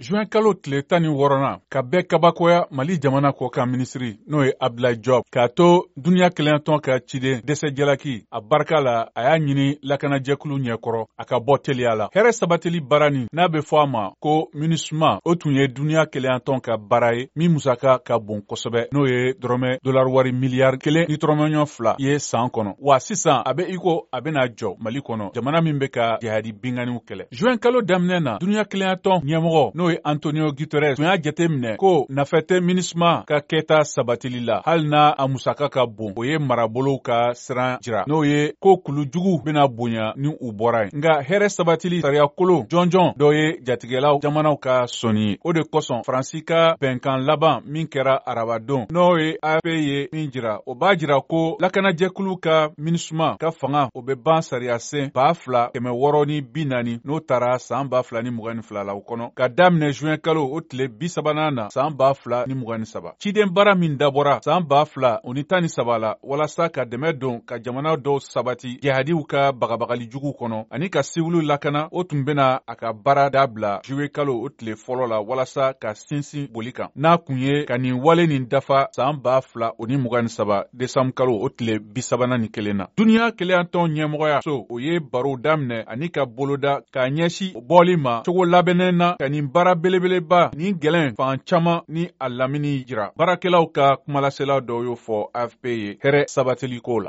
juin kalo tile tan ni wɔɔrɔnan ka bɛɛ kabakoya mali jamana kɔ kan minisiri n'o ye abdulayi jɔb k'a to duniɲa keleyatɔn ka ciden dɛsɛ jalaki a barika la a y'a ɲini lakanajɛkulu ɲɛkɔrɔ a ka bɔ teliya la hɛrɛ sabatili baara nin n'a be fɔ a ma ko minisuma o tun ye duniɲa keleyatɔn ka baara ye min musaka ka bon kosɛbɛ n'o ye dɔrɔmɛ dolari wari miliyari kelen ni tɔrɔmɔɲɔ fila ye saan kɔnɔ wa sisan a be iko a bena jɔ mali kɔnɔ jamana min be ka jihadi binganiw kɛlɛ Juin kalo daminɛ na duniya keleyatɔn ɲɛmɔgɔ n'o ye Antonio Guterres tun y'a jate minɛ ko nafa tɛ minisma ka kɛta sabatili la hali n'a a musaka ka bon o ye marabolow ka siran jira n'o ye ko kulu jugu bena bonya ni u bɔra ye nka hɛrɛ sabatili sariya kolo jɔnjɔn dɔ ye jatigɛlaw jamanaw ka sɔnni ye o de kosɔn faransi ka bɛnkan laban min kɛra arabadon n'o ye afp ye min jira o b'a jira ko lakanajɛkulu ka minisma ka fanga o bɛ ban sariya sen b'a fila kɛmɛ wɔɔrɔ ni bi naani n'o tara saan b'a fila ni mugan ni fila la o kɔnɔ ka daminɛ zuwɛn kalo o tile bisabanan na saan b'a fila ni mugan ni saba ciden baara min dabɔra saan b'a fila o ni tan ni saba la walasa ka dɛmɛ don ka jamana dɔw sabati jihadiw ka bagabagali juguw kɔnɔ ani ka siwulu lakana o tun bena a ka baara dabila juwe kalo o tile fɔlɔ la walasa ka sinsin boli kan n'a kun ye ka nin wale nin dafa saan b'a fila o ni mugan ni saba desanbu kalo o tile bisabanan ni kelen na duniɲa keleyantɔn ɲɛmɔgɔya so o ye barow daminɛ ani ka boloda k'a ɲɛsi bɔli ma cogo labɛnnen na ka nin baara belebeleba ni gwɛlɛn fan caaman ni a lamini jira baarakɛlaw ka kumalasela dɔ y'o fɔ afp ye hɛrɛ sabatiliko la